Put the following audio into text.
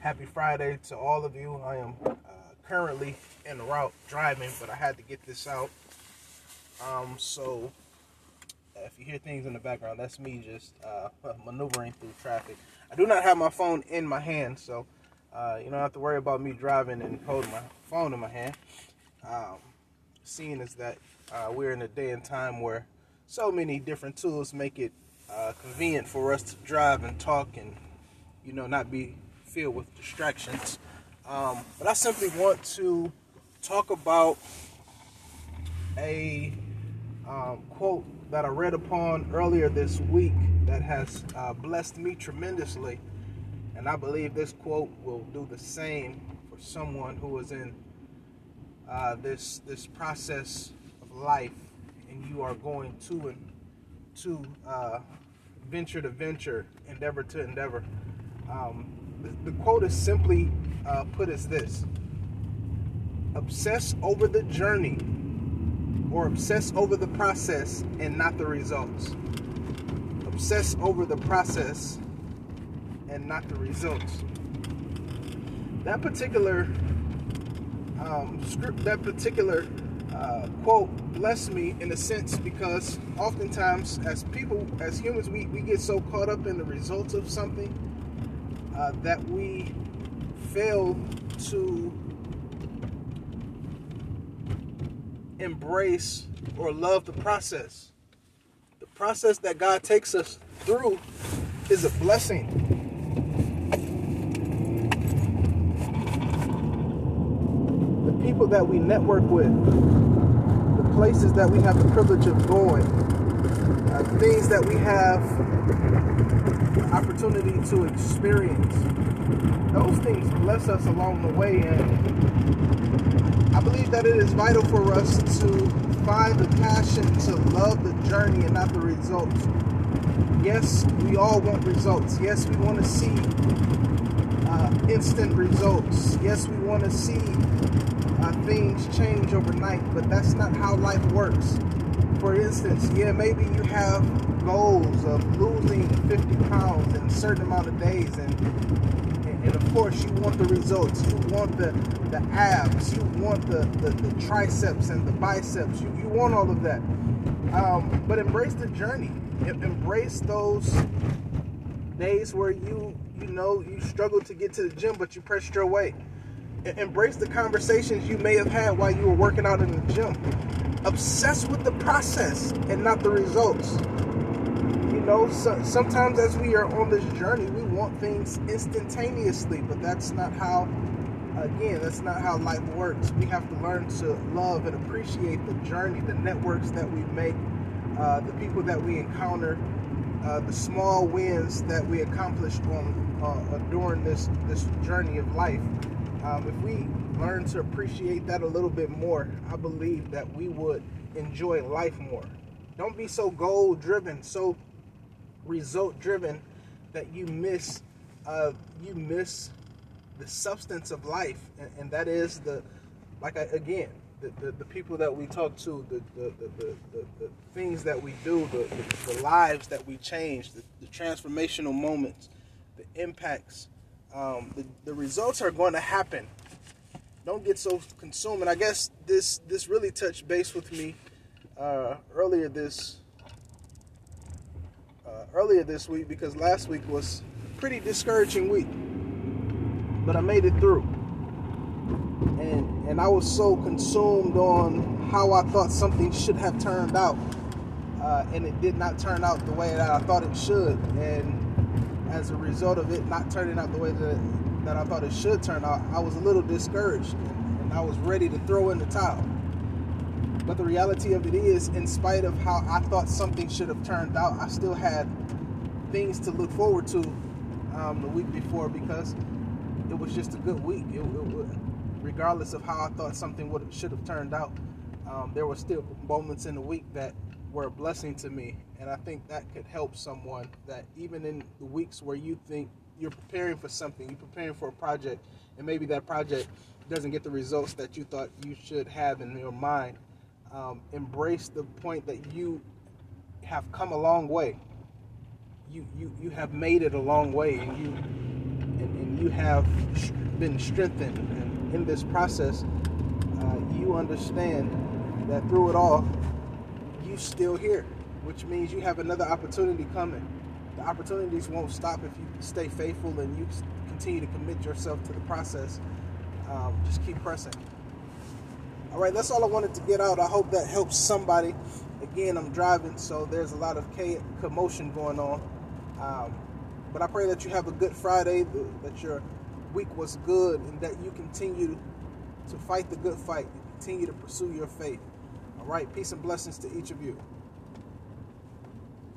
Happy Friday to all of you. I am uh, currently en route driving, but I had to get this out. Um, so uh, if you hear things in the background, that's me just uh, maneuvering through traffic. I do not have my phone in my hand, so uh, you don't have to worry about me driving and holding my phone in my hand. Um, seeing is that uh, we're in a day and time where so many different tools make it convenient for us to drive and talk and you know not be filled with distractions. Um, but I simply want to talk about a um, quote that I read upon earlier this week that has uh, blessed me tremendously. And I believe this quote will do the same for someone who is in uh, this this process of life, and you are going to and to uh, venture to venture, endeavor to endeavor. Um, the, quote is simply uh, put as this: obsess over the journey or obsess over the process and not the results. Obsess over the process and not the results. That particular um, script, that particular uh, quote blessed me in a sense because oftentimes, as people, as humans, we, we get so caught up in the results of something uh, that we fail to embrace or love the process. The process that God takes us through is a blessing. The people that we network with, the places that we have the privilege of going, uh, things that we have opportunity to experience, those things bless us along the way and I believe that it is vital for us to find the passion to love the journey and not the results. Yes, we all want results. Yes, we want to see uh, instant results. Yes, we want to see uh, things change overnight, but that's not how life works. For instance, yeah, maybe you have goals of losing 50 pounds in a certain amount of days and and of course, you want the results. You want the, the abs. You want the, the, the triceps and the biceps. You, you want all of that. Um, but embrace the journey. Embrace those days where you you know you struggle to get to the gym, but you pressed your way. Embrace the conversations you may have had while you were working out in the gym. Obsess with the process and not the results you know, so, sometimes as we are on this journey, we want things instantaneously, but that's not how, again, that's not how life works. We have to learn to love and appreciate the journey, the networks that we make, uh, the people that we encounter, uh, the small wins that we accomplished on uh, during this this journey of life. Um, if we learn to appreciate that a little bit more, I believe that we would enjoy life more. Don't be so goal driven, so result driven that you miss uh, you miss the substance of life. And, and that is the like I, again the, the, the, people that we talk to the, the, the, the, the things that we do the, the, the lives that we change the, the transformational moments the impacts um, the, the results are going to happen don't get so consumed and i guess this this really touched base with me uh, earlier this uh, earlier this week because last week was a pretty discouraging week. But I made it through. And and I was so consumed on how I thought something should have turned out. Uh, and it did not turn out the way that I thought it should. And as a result of it not turning out the way that, that I thought it should turn out, I was a little discouraged. And I was ready to throw in the towel. But the reality of it is, in spite of how I thought something should have turned out, I still had things to look forward to um, the week before because it was just a good week. It, it, regardless of how I thought something would should have turned out, um, there were still moments in the week that were a blessing to me, and I think that could help someone. That even in the weeks where you think you're preparing for something, you're preparing for a project, and maybe that project doesn't get the results that you thought you should have in your mind um, embrace the point that you have come a long way. You, you, you have made it a long way, and you and, and you have been strengthened. And in this process, uh, you understand that through it all, you still here, which means you have another opportunity coming. The opportunities won't stop if you stay faithful and you continue to commit yourself to the process. Um, just keep pressing. All right, that's all I wanted to get out. I hope that helps somebody. Again, I'm driving, so there's a lot of commotion going on. Um, but I pray that you have a good Friday, that your week was good, and that you continue to fight the good fight, continue to pursue your faith. All right, peace and blessings to each of you.